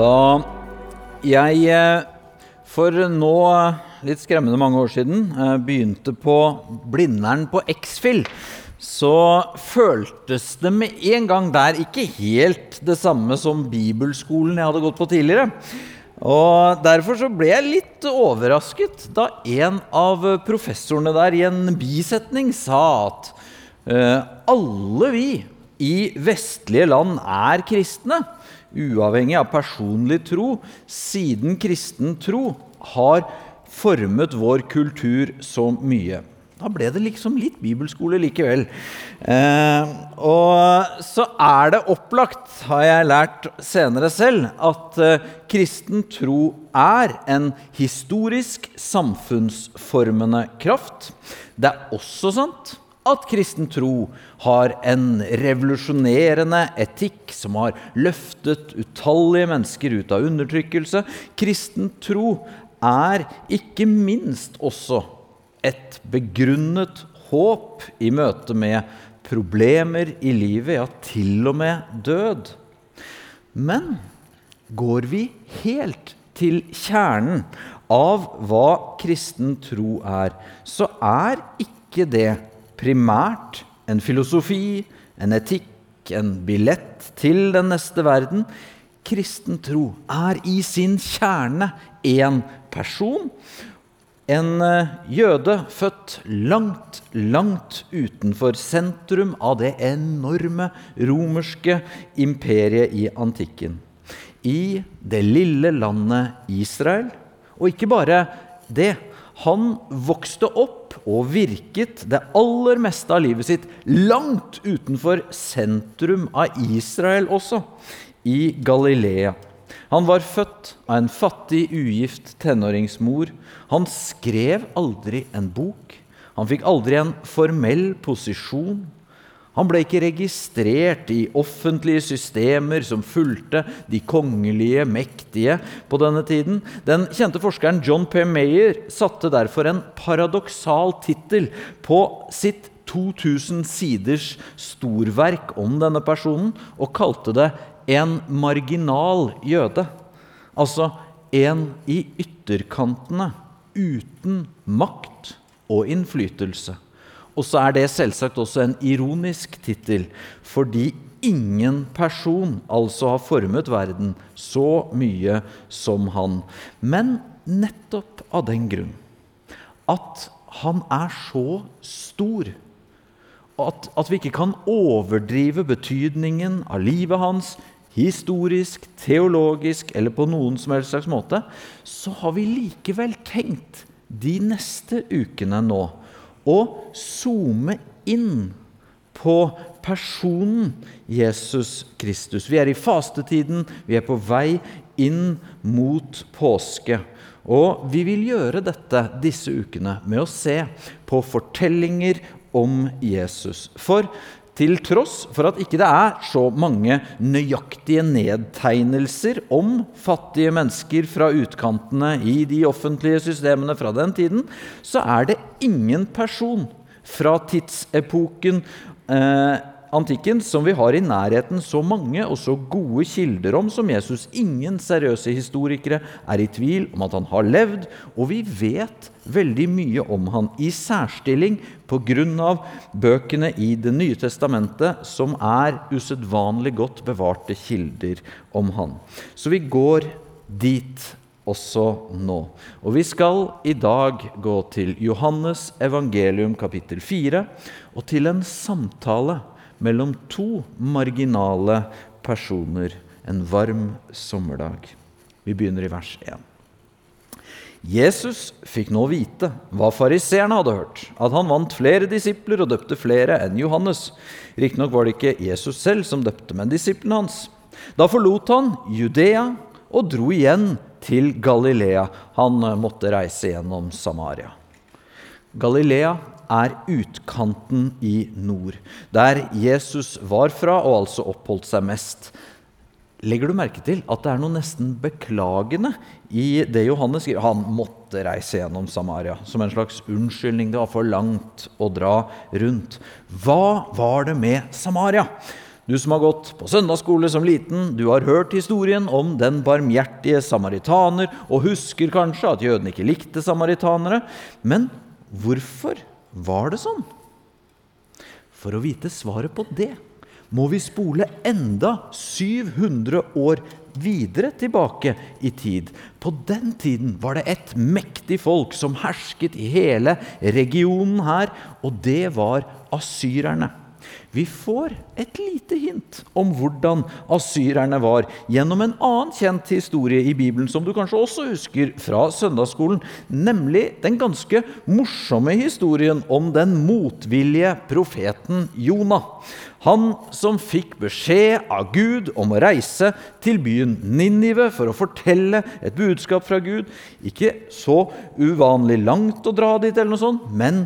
Da jeg eh, for nå litt skremmende mange år siden eh, begynte på Blindern på X-Fill, så føltes det med en gang der ikke helt det samme som bibelskolen jeg hadde gått på tidligere. Og Derfor så ble jeg litt overrasket da en av professorene der i en bisetning sa at eh, alle vi i vestlige land er kristne uavhengig av personlig tro, siden kristen tro har formet vår kultur så mye. Da ble det liksom litt bibelskole likevel. Eh, og så er det opplagt, har jeg lært senere selv, at eh, kristen tro er en historisk samfunnsformende kraft. Det er også sant at kristen tro har en revolusjonerende etikk som har løftet utallige mennesker ut av undertrykkelse. Kristen tro er ikke minst også et begrunnet håp i møte med problemer i livet, ja, til og med død. Men går vi helt til kjernen av hva kristen tro er, så er ikke det primært en filosofi, en etikk, en billett til den neste verden. Kristen tro er i sin kjerne en person. En eh, jøde født langt, langt utenfor sentrum av det enorme romerske imperiet i antikken. I det lille landet Israel. Og ikke bare det. Han vokste opp og virket det aller meste av livet sitt langt utenfor sentrum av Israel også, i Galilea. Han var født av en fattig, ugift tenåringsmor. Han skrev aldri en bok. Han fikk aldri en formell posisjon. Han ble ikke registrert i offentlige systemer som fulgte de kongelige mektige på denne tiden. Den kjente forskeren John P. Mayer satte derfor en paradoksal tittel på sitt 2000 siders storverk om denne personen, og kalte det 'En marginal jøde'. Altså en i ytterkantene, uten makt og innflytelse. Og så er det selvsagt også en ironisk tittel, fordi ingen person altså har formet verden så mye som han. Men nettopp av den grunn at han er så stor. At, at vi ikke kan overdrive betydningen av livet hans historisk, teologisk eller på noen som helst slags måte, så har vi likevel tenkt de neste ukene nå å zoome inn på personen Jesus Kristus. Vi er i fastetiden, vi er på vei inn mot påske. Og vi vil gjøre dette disse ukene med å se på fortellinger om Jesus. For til tross for at ikke det er så mange nøyaktige nedtegnelser om fattige mennesker fra utkantene i de offentlige systemene fra den tiden, så er det ingen person fra tidsepoken eh, antikken som vi har i nærheten så mange og så gode kilder om som Jesus. Ingen seriøse historikere er i tvil om at han har levd, og vi vet veldig mye om han i særstilling pga. bøkene i Det nye testamentet, som er usedvanlig godt bevarte kilder om han. Så vi går dit også nå. Og vi skal i dag gå til Johannes evangelium kapittel 4 og til en samtale mellom to marginale personer en varm sommerdag. Vi begynner i vers 1. Jesus fikk nå vite hva fariseerne hadde hørt, at han vant flere disipler og døpte flere enn Johannes. Riktignok var det ikke Jesus selv som døpte, men disiplene hans. Da forlot han Judea og dro igjen til Galilea. Han måtte reise gjennom Samaria. Galilea er utkanten i nord, der Jesus var fra og altså oppholdt seg mest. Legger du merke til at det er noe nesten beklagende i det Johannes skriver? Han måtte reise gjennom Samaria som en slags unnskyldning. Det var for langt å dra rundt. Hva var det med Samaria? Du som har gått på søndagsskole som liten, du har hørt historien om den barmhjertige samaritaner og husker kanskje at jødene ikke likte samaritanere. Men hvorfor var det sånn? For å vite svaret på det må vi spole enda 700 år videre tilbake i tid. På den tiden var det et mektig folk som hersket i hele regionen her, og det var asyrerne. Vi får et lite hint om hvordan asyrerne var gjennom en annen kjent historie i Bibelen, som du kanskje også husker fra søndagsskolen, nemlig den ganske morsomme historien om den motvillige profeten Jonah. Han som fikk beskjed av Gud om å reise til byen Ninive for å fortelle et budskap fra Gud. Ikke så uvanlig langt å dra dit, eller noe sånt, men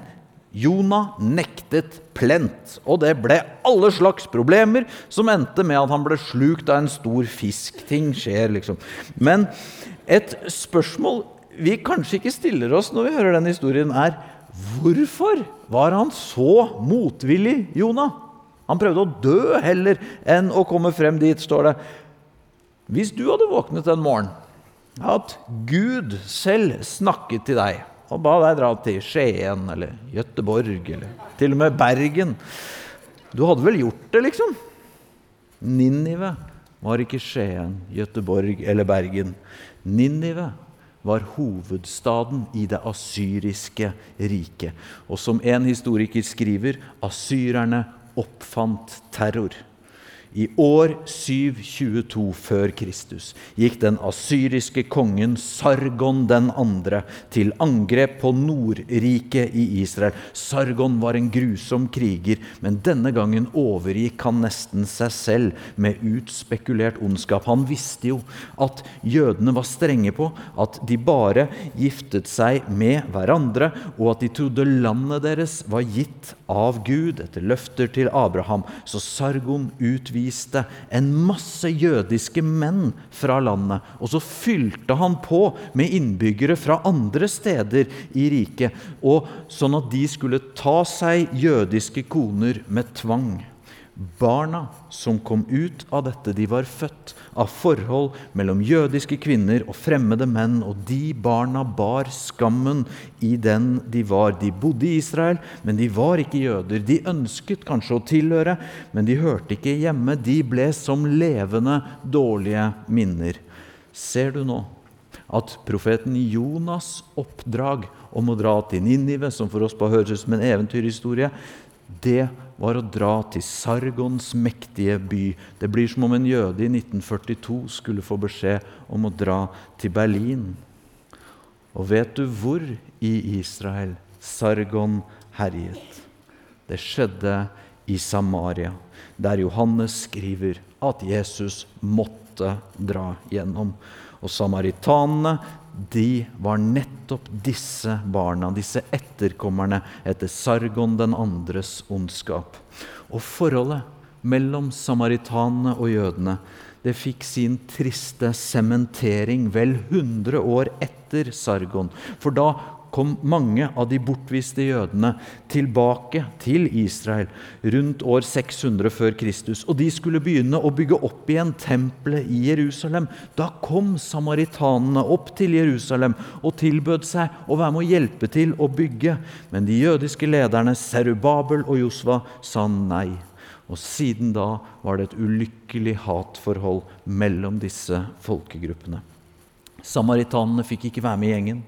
Jonah nektet plent, og det ble alle slags problemer, som endte med at han ble slukt av en stor fisk. Ting skjer, liksom. Men et spørsmål vi kanskje ikke stiller oss når vi hører den historien, er hvorfor var han så motvillig, Jonah? Han prøvde å dø heller enn å komme frem dit, står det. Hvis du hadde våknet en morgen, at Gud selv snakket til deg og ba deg dra til Skien eller Gøteborg eller til og med Bergen. Du hadde vel gjort det, liksom? Ninive var ikke Skien, Gøteborg eller Bergen. Ninive var hovedstaden i det asyriske riket. Og som en historiker skriver, asyrerne oppfant terror. I år 722 før Kristus gikk den asyriske kongen Sargon den andre til angrep på Nordriket i Israel. Sargon var en grusom kriger, men denne gangen overgikk han nesten seg selv med utspekulert ondskap. Han visste jo at jødene var strenge på at de bare giftet seg med hverandre, og at de trodde landet deres var gitt av Gud etter løfter til Abraham. Så Sargon utviste utviste en masse jødiske menn fra landet. Og så fylte han på med innbyggere fra andre steder i riket, og sånn at de skulle ta seg jødiske koner med tvang. Barna som kom ut av dette, de var født av forhold mellom jødiske kvinner og fremmede menn, og de barna bar skammen i den de var. De bodde i Israel, men de var ikke jøder. De ønsket kanskje å tilhøre, men de hørte ikke hjemme. De ble som levende dårlige minner. Ser du nå at profeten Jonas' oppdrag om å dra til Ninive, som for oss bare høres ut som en eventyrhistorie, det var å dra til Sargons mektige by. Det blir som om en jøde i 1942 skulle få beskjed om å dra til Berlin. Og vet du hvor i Israel Sargon herjet? Det skjedde i Samaria, der Johannes skriver at Jesus måtte dra gjennom. Og samaritanene de var nettopp disse barna, disse etterkommerne etter Sargon den andres ondskap. Og forholdet mellom samaritanene og jødene det fikk sin triste sementering vel 100 år etter Sargon. For da kom mange av de bortviste jødene tilbake til Israel rundt år 600 før Kristus. Og de skulle begynne å bygge opp igjen tempelet i Jerusalem. Da kom samaritanene opp til Jerusalem og tilbød seg å være med å hjelpe til å bygge. Men de jødiske lederne Serubabel og Josva sa nei. Og siden da var det et ulykkelig hatforhold mellom disse folkegruppene. Samaritanene fikk ikke være med i gjengen.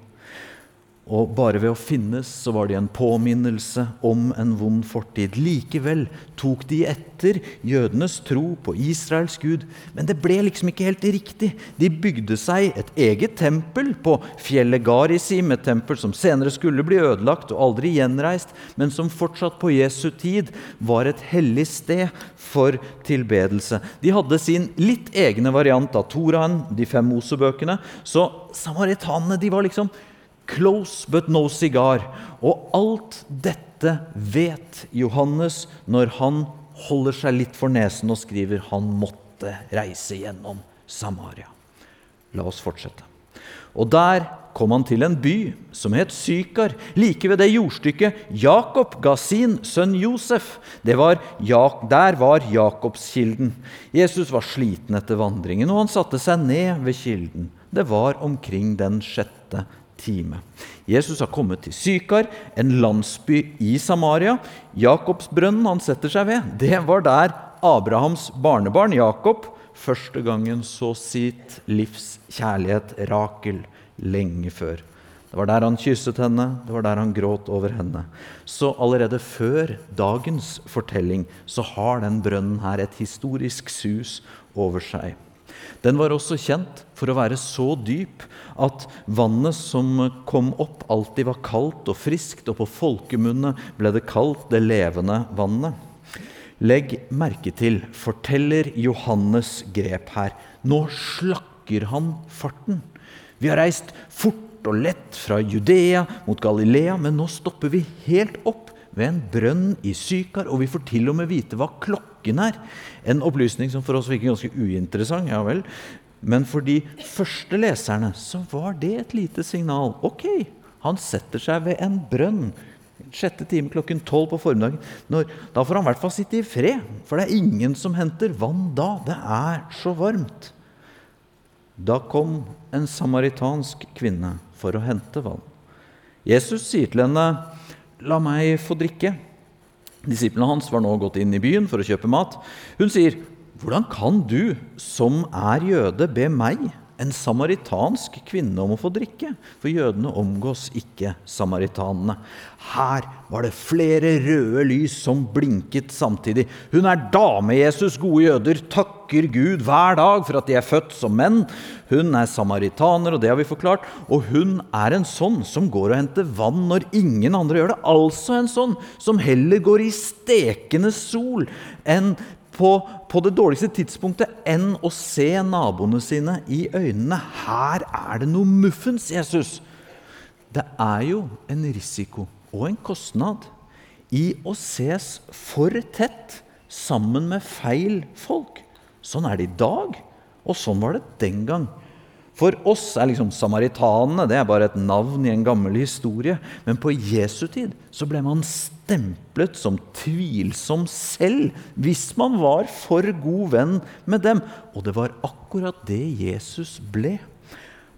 Og bare ved å finnes så var de en påminnelse om en vond fortid. Likevel tok de etter jødenes tro på Israels Gud, men det ble liksom ikke helt riktig. De bygde seg et eget tempel på fjellet Garisim, et tempel som senere skulle bli ødelagt og aldri gjenreist, men som fortsatt på Jesu tid var et hellig sted for tilbedelse. De hadde sin litt egne variant av Toraen, de fem Mosebøkene, så samaritanene de var liksom Close but no cigar. Og alt dette vet Johannes når han holder seg litt for nesen og skriver han måtte reise gjennom Samaria. La oss fortsette. Og der kom han til en by som het Sykar, like ved det jordstykket Jakob ga sin sønn Josef. Var, der var Jakobskilden. Jesus var sliten etter vandringen, og han satte seg ned ved kilden. Det var omkring den sjette time. Jesus har kommet til Sykar, en landsby i Samaria. Jakobsbrønnen han setter seg ved, det var der Abrahams barnebarn Jakob første gangen så sitt livs kjærlighet, Rakel lenge før. Det var der han kysset henne, det var der han gråt over henne. Så allerede før dagens fortelling så har den brønnen her et historisk sus over seg. Den var også kjent for å være så dyp at vannet som kom opp, alltid var kaldt og friskt, og på folkemunne ble det kalt det levende vannet. Legg merke til, forteller Johannes grep her. Nå slakker han farten. Vi har reist fort og lett fra Judea mot Galilea, men nå stopper vi helt opp ved en brønn i Sykar, og vi får til og med vite hva klokken er. En opplysning som for oss virker ganske uinteressant, ja vel. Men for de første leserne så var det et lite signal. Ok, han setter seg ved en brønn. Sjette time klokken tolv på formiddagen. Når, da får han i hvert fall sitte i fred, for det er ingen som henter vann da. Det er så varmt. Da kom en samaritansk kvinne for å hente vann. Jesus sier til henne, 'La meg få drikke.' Disiplene hans var nå gått inn i byen for å kjøpe mat. Hun sier, 'Hvordan kan du, som er jøde, be meg?' En samaritansk kvinne om å få drikke, for jødene omgås ikke samaritanene. Her var det flere røde lys som blinket samtidig. Hun er dame-Jesus, gode jøder, takker Gud hver dag for at de er født som menn. Hun er samaritaner, og det har vi forklart. Og hun er en sånn som går og henter vann når ingen andre gjør det. Altså en sånn som heller går i stekende sol enn på, på, det dårligste tidspunktet enn å se naboene sine i øynene. Her er det noe muffens, Jesus. Det er jo en risiko og en kostnad i å ses for tett sammen med feil folk. Sånn er det i dag, og sånn var det den gang. For oss er liksom samaritanene det er bare et navn i en gammel historie. Men på Jesu tid så ble man stemplet som tvilsom selv hvis man var for god venn med dem. Og det var akkurat det Jesus ble.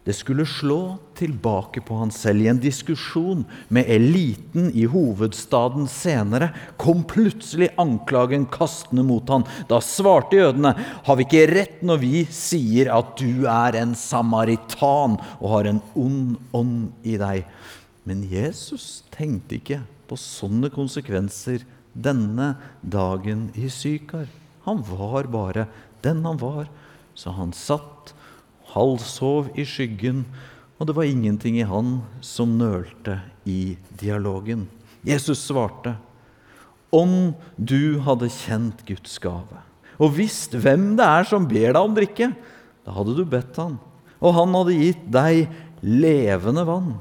Det skulle slå tilbake på han selv. I en diskusjon med eliten i hovedstaden senere kom plutselig anklagen kastende mot han. Da svarte jødene, 'Har vi ikke rett når vi sier at du er en samaritan og har en ond ånd i deg?' Men Jesus tenkte ikke på sånne konsekvenser denne dagen i Sykar. Han var bare den han var, så han satt halvsov i skyggen, og det var ingenting i han som nølte i dialogen. Jesus svarte, om du hadde kjent Guds gave og visst hvem det er som ber deg om drikke, da hadde du bedt han, og han hadde gitt deg levende vann.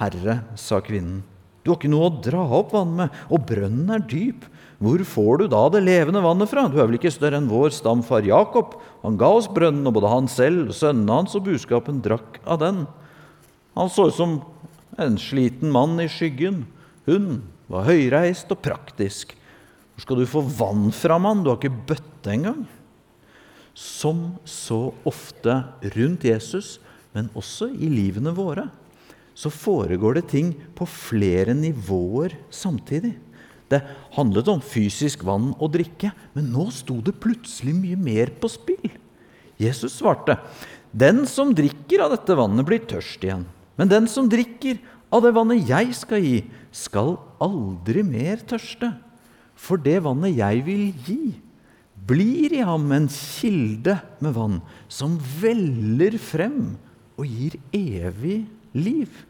Herre, sa kvinnen, du har ikke noe å dra opp vann med, og brønnen er dyp. Hvor får du da det levende vannet fra? Du er vel ikke større enn vår stamfar Jakob? Han ga oss brønnen, og både han selv, sønnene hans og buskapen drakk av den. Han så ut som en sliten mann i skyggen. Hun var høyreist og praktisk. Hvor skal du få vann fra, mann? Du har ikke bøtte engang. Som så ofte rundt Jesus, men også i livene våre, så foregår det ting på flere nivåer samtidig. Det handlet om fysisk vann og drikke, men nå sto det plutselig mye mer på spill. Jesus svarte, 'Den som drikker av dette vannet, blir tørst igjen.' 'Men den som drikker av det vannet jeg skal gi, skal aldri mer tørste.' 'For det vannet jeg vil gi, blir i ham en kilde med vann, som veller frem og gir evig liv.'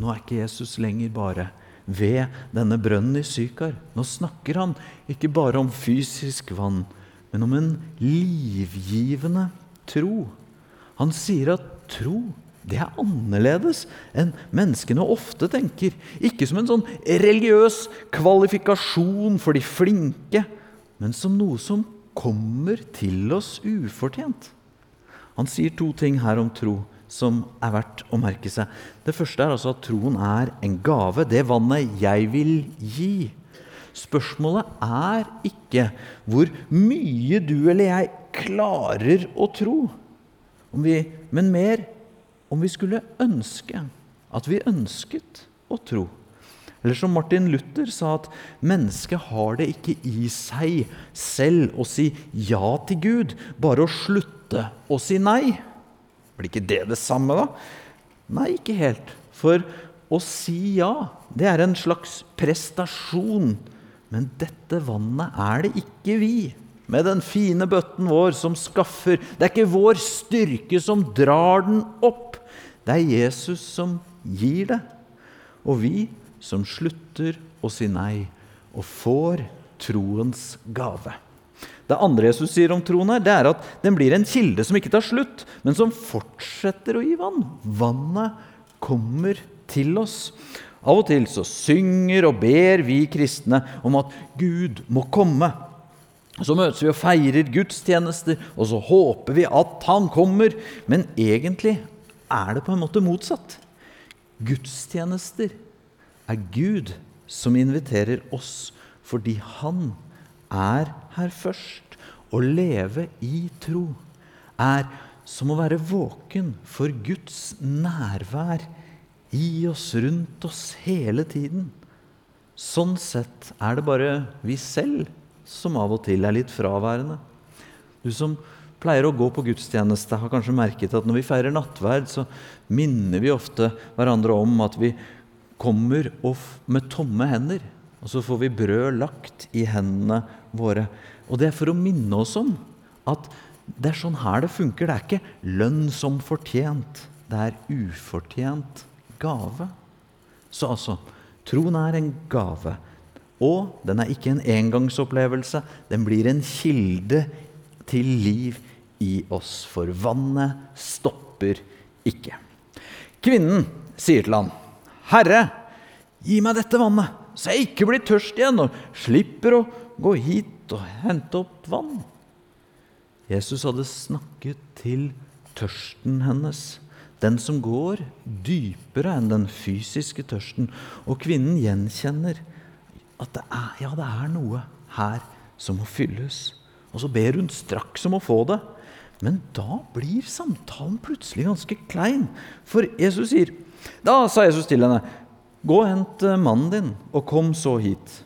Nå er ikke Jesus lenger bare ved denne brønnen i Sykar. Nå snakker han ikke bare om fysisk vann, men om en livgivende tro. Han sier at tro det er annerledes enn menneskene ofte tenker. Ikke som en sånn religiøs kvalifikasjon for de flinke, men som noe som kommer til oss ufortjent. Han sier to ting her om tro som er verdt å merke seg. Det første er altså at troen er en gave. Det vannet jeg vil gi. Spørsmålet er ikke hvor mye du eller jeg klarer å tro, vi, men mer om vi skulle ønske at vi ønsket å tro. Eller som Martin Luther sa, at mennesket har det ikke i seg selv å si ja til Gud, bare å slutte å si nei. Blir ikke det det samme, da? Nei, ikke helt. For å si ja, det er en slags prestasjon. Men dette vannet er det ikke vi, med den fine bøtten vår, som skaffer. Det er ikke vår styrke som drar den opp. Det er Jesus som gir det. Og vi som slutter å si nei og får troens gave. Det andre Jesus sier om troen, her, det er at den blir en kilde som ikke tar slutt, men som fortsetter å gi vann. Vannet kommer til oss. Av og til så synger og ber vi kristne om at Gud må komme. Så møtes vi og feirer gudstjenester, og så håper vi at han kommer. Men egentlig er det på en måte motsatt. Gudstjenester er Gud som inviterer oss fordi han er her først. Å leve i tro er som å være våken for Guds nærvær i oss, rundt oss, hele tiden. Sånn sett er det bare vi selv som av og til er litt fraværende. Du som pleier å gå på gudstjeneste, har kanskje merket at når vi feirer nattverd, så minner vi ofte hverandre om at vi kommer med tomme hender. Og så får vi brød lagt i hendene våre. Og det er for å minne oss om at det er sånn her det funker. Det er ikke lønn som fortjent. Det er ufortjent gave. Så altså troen er en gave. Og den er ikke en engangsopplevelse. Den blir en kilde til liv i oss. For vannet stopper ikke. Kvinnen sier til han, 'Herre, gi meg dette vannet, så jeg ikke blir tørst igjen og slipper å gå hit og hente opp vann.' Jesus hadde snakket til tørsten hennes, den som går dypere enn den fysiske tørsten. Og kvinnen gjenkjenner at det er, ja, det er noe her som må fylles. Og så ber hun straks om å få det. Men da blir samtalen plutselig ganske klein. For Jesus sier Da sa Jesus til henne, Gå og hent eh, mannen din, og kom så hit.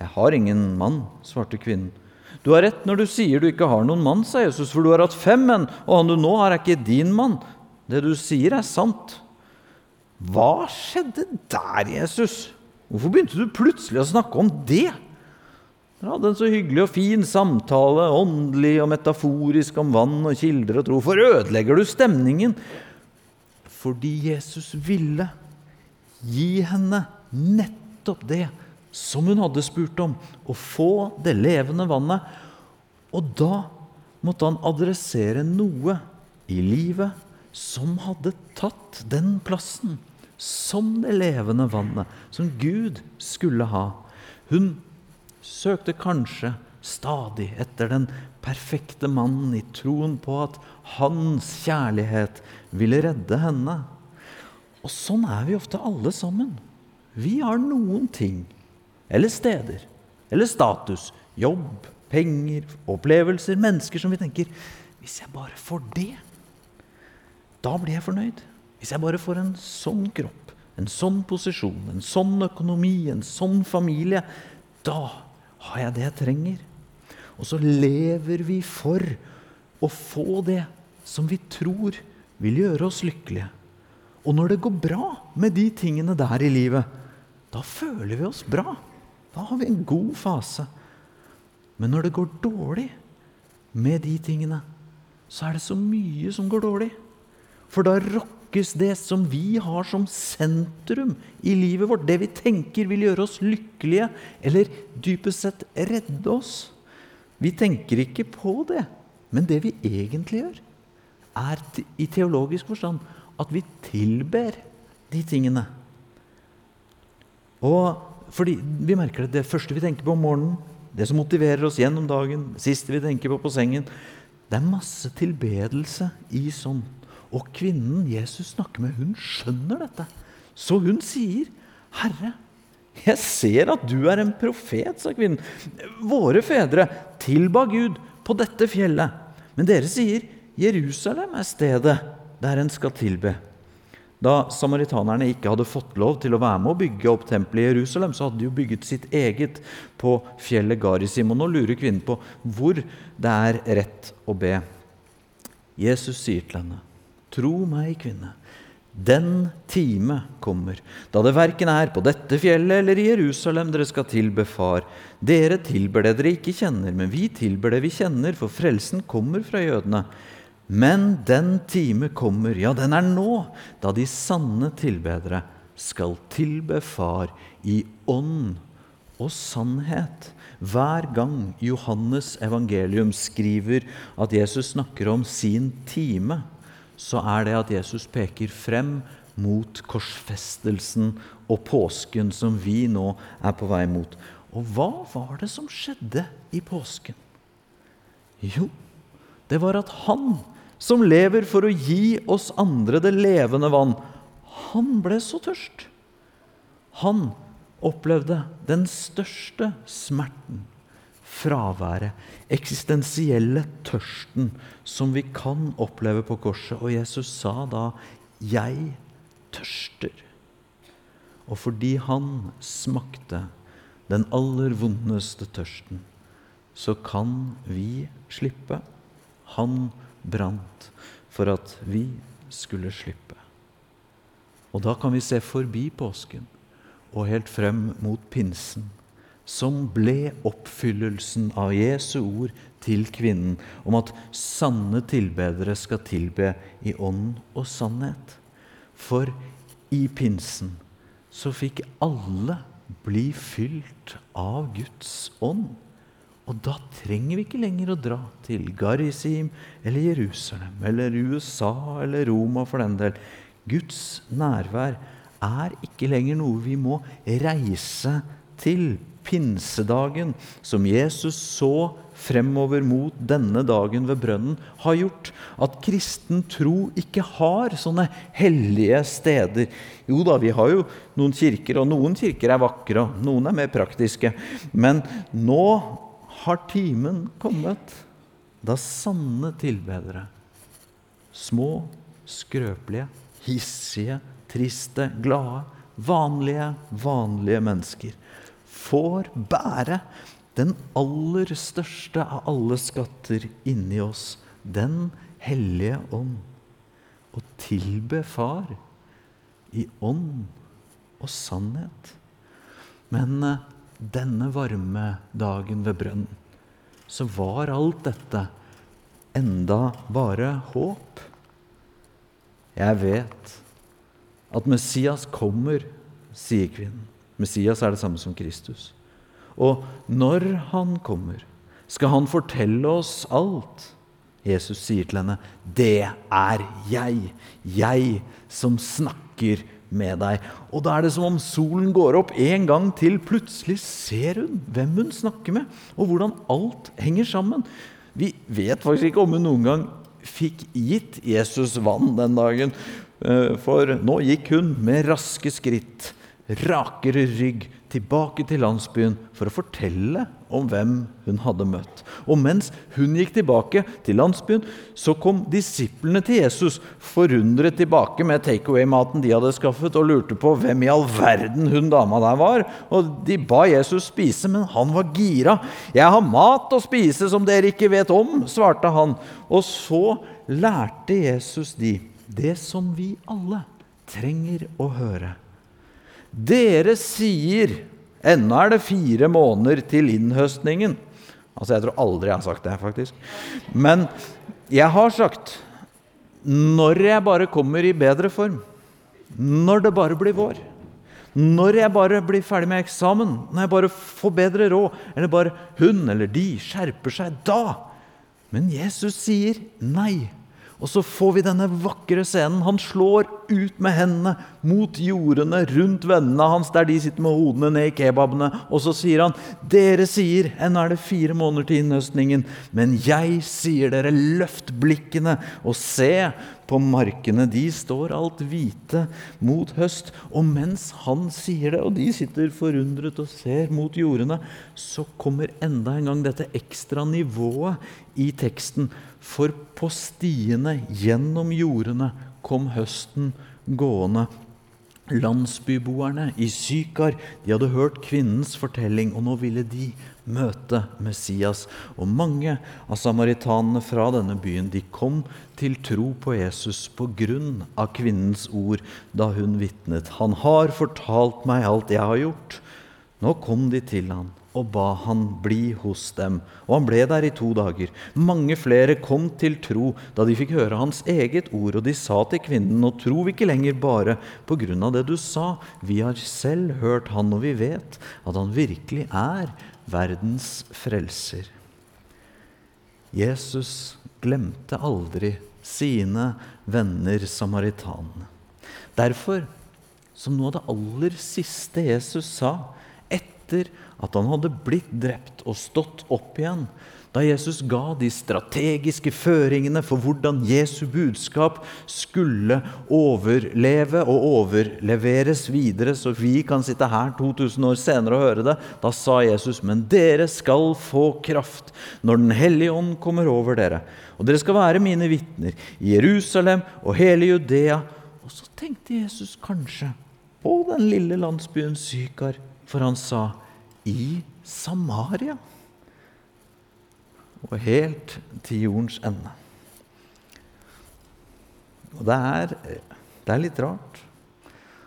Jeg har ingen mann, svarte kvinnen. Du har rett når du sier du ikke har noen mann, sa Jesus, for du har hatt fem menn, og han du nå har, er ikke din mann. Det du sier, er sant. Hva skjedde der, Jesus? Hvorfor begynte du plutselig å snakke om det? Dere hadde en så hyggelig og fin samtale, åndelig og metaforisk om vann og kilder og tro. For ødelegger du stemningen? Fordi Jesus ville gi henne nettopp det som hun hadde spurt om, å få det levende vannet. Og da måtte han adressere noe i livet som hadde tatt den plassen som det levende vannet, som Gud skulle ha. Hun søkte kanskje stadig etter den perfekte mannen i troen på at hans kjærlighet ville redde henne. Og sånn er vi ofte alle sammen. Vi har noen ting, eller steder, eller status, jobb, penger, opplevelser, mennesker som vi tenker Hvis jeg bare får det, da blir jeg fornøyd. Hvis jeg bare får en sånn kropp, en sånn posisjon, en sånn økonomi, en sånn familie, da har jeg det jeg trenger. Og så lever vi for å få det som vi tror vil gjøre oss lykkelige. Og når det går bra med de tingene der i livet, da føler vi oss bra. Da har vi en god fase. Men når det går dårlig med de tingene, så er det så mye som går dårlig. For da rokkes det som vi har som sentrum i livet vårt, det vi tenker vil gjøre oss lykkelige, eller dypest sett redde oss. Vi tenker ikke på det, men det vi egentlig gjør, er i teologisk forstand at vi tilber de tingene. Og fordi vi merker det, det første vi tenker på om morgenen, det som motiverer oss gjennom dagen, det siste vi tenker på på sengen, Det er masse tilbedelse i sånn. Og kvinnen Jesus snakker med, hun skjønner dette. Så hun sier, 'Herre, jeg ser at du er en profet', sa kvinnen. 'Våre fedre tilba Gud på dette fjellet.' Men dere sier, 'Jerusalem er stedet der en skal tilbe'. Da samaritanerne ikke hadde fått lov til å være med å bygge opp tempelet i Jerusalem, så hadde de jo bygget sitt eget på fjellet Garisim. Og nå lurer kvinnen på hvor det er rett å be. Jesus sier til henne, 'Tro meg, kvinne'. Den time kommer da det verken er på dette fjellet eller i Jerusalem dere skal tilbe Far. Dere tilber det dere ikke kjenner, men vi tilber det vi kjenner, for frelsen kommer fra jødene. Men den time kommer, ja, den er nå, da de sanne tilbedere skal tilbe Far i ånd og sannhet. Hver gang Johannes evangelium skriver at Jesus snakker om sin time, så er det at Jesus peker frem mot korsfestelsen og påsken som vi nå er på vei mot. Og hva var det som skjedde i påsken? Jo, det var at han som lever for å gi oss andre det levende vann, han ble så tørst. Han opplevde den største smerten, fraværet, eksistensielle tørsten som vi kan oppleve på korset. Og Jesus sa da, 'Jeg tørster'. Og fordi han smakte den aller vondeste tørsten, så kan vi slippe. Han brant for at vi skulle slippe. Og da kan vi se forbi påsken og helt frem mot pinsen, som ble oppfyllelsen av Jesu ord til kvinnen om at sanne tilbedere skal tilbe i ånd og sannhet. For i pinsen så fikk alle bli fylt av Guds ånd. Og da trenger vi ikke lenger å dra til Garisim eller Jerusalem eller USA eller Roma for den del. Guds nærvær er ikke lenger noe vi må reise til. Pinsedagen, som Jesus så fremover mot denne dagen ved brønnen, har gjort at kristen tro ikke har sånne hellige steder. Jo da, vi har jo noen kirker, og noen kirker er vakre, og noen er mer praktiske. Men nå har timen kommet da sanne tilbedere, små, skrøpelige, hissige, triste, glade, vanlige, vanlige mennesker, får bære den aller største av alle skatter inni oss, Den hellige ånd, og tilbe Far i ånd og sannhet. Men eh, denne varme dagen ved brønnen, så var alt dette enda bare håp. Jeg vet at Messias kommer, sier kvinnen. Messias er det samme som Kristus. Og når han kommer, skal han fortelle oss alt. Jesus sier til henne, 'Det er jeg, jeg som snakker med deg. Og da er det som om solen går opp en gang til. Plutselig ser hun hvem hun snakker med, og hvordan alt henger sammen. Vi vet faktisk ikke om hun noen gang fikk gitt Jesus vann den dagen. Eh, for nå gikk hun med raske skritt, rakere rygg, tilbake til landsbyen for å fortelle om hvem hun hadde møtt. Og mens hun gikk tilbake til landsbyen, så kom disiplene til Jesus forundret tilbake med takeaway-maten de hadde skaffet, og lurte på hvem i all verden hun dama der var. Og De ba Jesus spise, men han var gira. 'Jeg har mat å spise som dere ikke vet om', svarte han. Og så lærte Jesus de det som vi alle trenger å høre. Dere sier ennå er det fire måneder til innhøstningen. Altså, Jeg tror aldri jeg har sagt det, faktisk. Men jeg har sagt når jeg bare kommer i bedre form, når det bare blir vår, når jeg bare blir ferdig med eksamen, når jeg bare får bedre råd, eller bare hun eller de skjerper seg, da Men Jesus sier nei. Og så får vi denne vakre scenen. Han slår ut med hendene mot jordene rundt vennene hans, der de sitter med hodene ned i kebabene. Og så sier han, 'Dere sier ennå er det fire måneder til innhøstningen.' 'Men jeg sier dere, løft blikkene og se på markene. De står alt hvite mot høst.' Og mens han sier det, og de sitter forundret og ser mot jordene, så kommer enda en gang dette ekstra nivået i teksten. For på stiene gjennom jordene kom høsten gående. Landsbyboerne i Sykar de hadde hørt kvinnens fortelling, og nå ville de møte Messias. Og mange av samaritanene fra denne byen de kom til tro på Jesus på grunn av kvinnens ord da hun vitnet. Han har fortalt meg alt jeg har gjort. Nå kom de til han og ba han bli hos dem. Og han ble der i to dager. Mange flere kom til tro da de fikk høre hans eget ord, og de sa til kvinnen, nå tror vi ikke lenger bare på grunn av det du sa, vi har selv hørt han, og vi vet at han virkelig er verdens frelser. Jesus glemte aldri sine venner samaritanene. Derfor, som noe av det aller siste Jesus sa etter at han hadde blitt drept og stått opp igjen, da Jesus ga de strategiske føringene for hvordan Jesu budskap skulle overleve og overleveres videre, så vi kan sitte her 2000 år senere og høre det, da sa Jesus, men dere skal få kraft når Den hellige ånd kommer over dere, og dere skal være mine vitner i Jerusalem og hele Judea. Og så tenkte Jesus kanskje på den lille landsbyen Sykar, for han sa i Samaria og helt til jordens ende. Og det er, det er litt rart.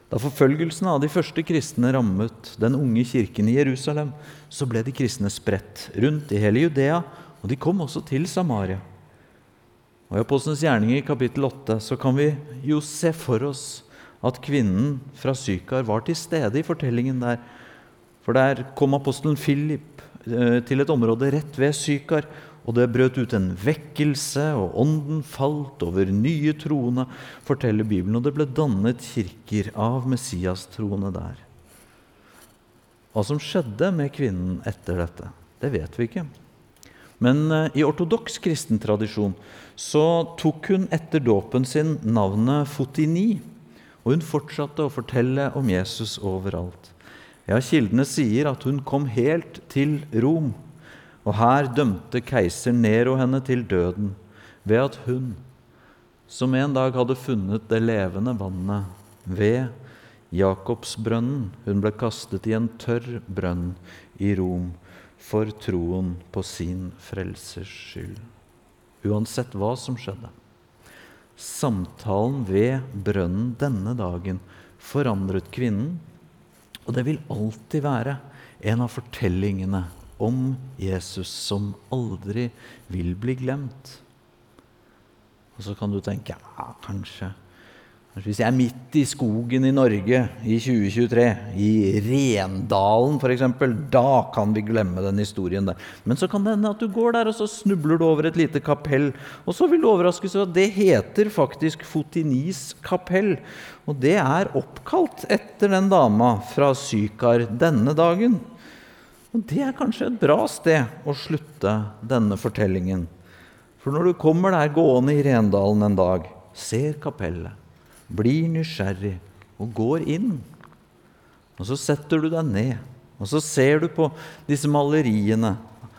Da forfølgelsen av de første kristne rammet den unge kirken i Jerusalem, så ble de kristne spredt rundt i hele Judea, og de kom også til Samaria. Og I Apostelens gjerninger i kapittel 8 så kan vi jo se for oss at kvinnen fra Sykar var til stede i fortellingen der for der kom apostelen Philip eh, til et område rett ved Sykar, og det brøt ut en vekkelse, og ånden falt over nye troende, forteller Bibelen, og det ble dannet kirker av Messias-troende der. Hva som skjedde med kvinnen etter dette, det vet vi ikke. Men eh, i ortodoks kristen tradisjon så tok hun etter dåpen sin navnet Fotini, og hun fortsatte å fortelle om Jesus overalt. Ja, Kildene sier at hun kom helt til Rom, og her dømte keiser Nero henne til døden ved at hun, som en dag hadde funnet det levende vannet ved Jakobsbrønnen, hun ble kastet i en tørr brønn i Rom for troen på sin frelsers skyld. Uansett hva som skjedde. Samtalen ved brønnen denne dagen forandret kvinnen og det vil alltid være en av fortellingene om Jesus som aldri vil bli glemt. Og så kan du tenke ja, kanskje hvis jeg er midt i skogen i Norge i 2023, i Rendalen f.eks., da kan vi glemme den historien der. Men så kan det hende at du går der, og så snubler du over et lite kapell. Og så vil du overraskes over at det heter faktisk Fotinis kapell. Og det er oppkalt etter den dama fra Sykar denne dagen. Og det er kanskje et bra sted å slutte denne fortellingen. For når du kommer der gående i Rendalen en dag, ser kapellet blir nysgjerrig og går inn. Og så setter du deg ned, og så ser du på disse maleriene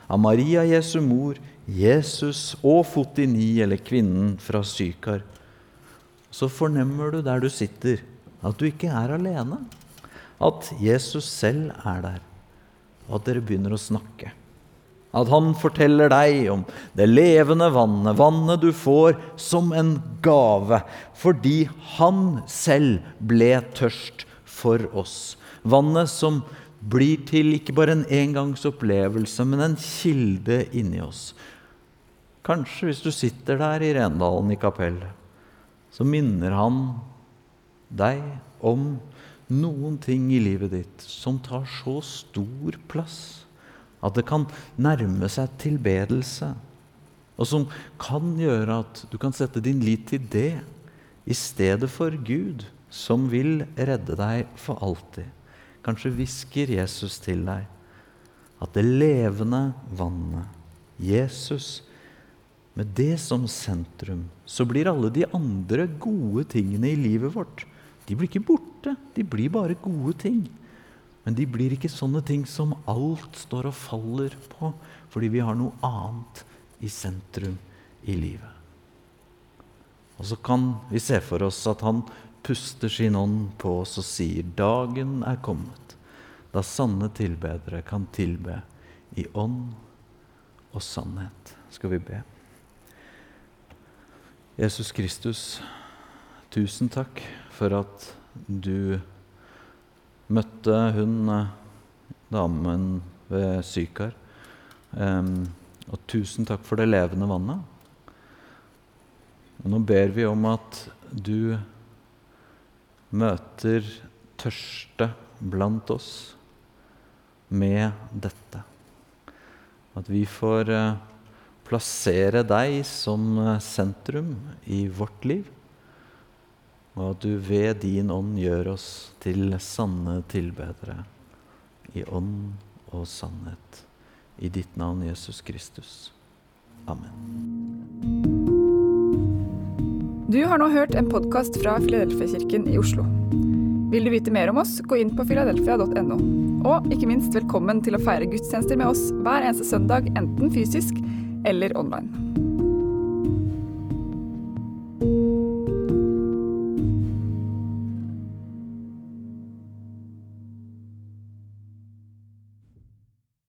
av Maria Jesu mor, Jesus og Fotini, eller kvinnen fra Sykar. Så fornemmer du der du sitter, at du ikke er alene. At Jesus selv er der, og at dere begynner å snakke. At han forteller deg om det levende vannet, vannet du får som en gave, fordi han selv ble tørst for oss. Vannet som blir til ikke bare en engangsopplevelse, men en kilde inni oss. Kanskje hvis du sitter der i Rendalen i kapellet, så minner han deg om noen ting i livet ditt som tar så stor plass at det kan nærme seg tilbedelse. Og som kan gjøre at du kan sette din lit til det i stedet for Gud, som vil redde deg for alltid. Kanskje hvisker Jesus til deg at det levende vannet, Jesus, med det som sentrum, så blir alle de andre gode tingene i livet vårt de blir ikke borte. De blir bare gode ting. Men de blir ikke sånne ting som alt står og faller på, fordi vi har noe annet i sentrum i livet. Og så kan vi se for oss at han puster sin ånd på oss og sier dagen er kommet, da sanne tilbedere kan tilbe i ånd og sannhet. Skal vi be. Jesus Kristus, tusen takk for at du møtte hun eh, damen ved Sykar. Og tusen takk for det levende vannet. Og nå ber vi om at du møter tørste blant oss med dette. At vi får uh, plassere deg som uh, sentrum i vårt liv. Og at du ved din ånd gjør oss til sanne tilbedere i ånd og sannhet. I ditt navn, Jesus Kristus. Amen. Du har nå hørt en podkast fra Filadelfia-kirken i Oslo. Vil du vite mer om oss, gå inn på filadelfia.no. Og ikke minst velkommen til å feire gudstjenester med oss hver eneste søndag, enten fysisk eller online.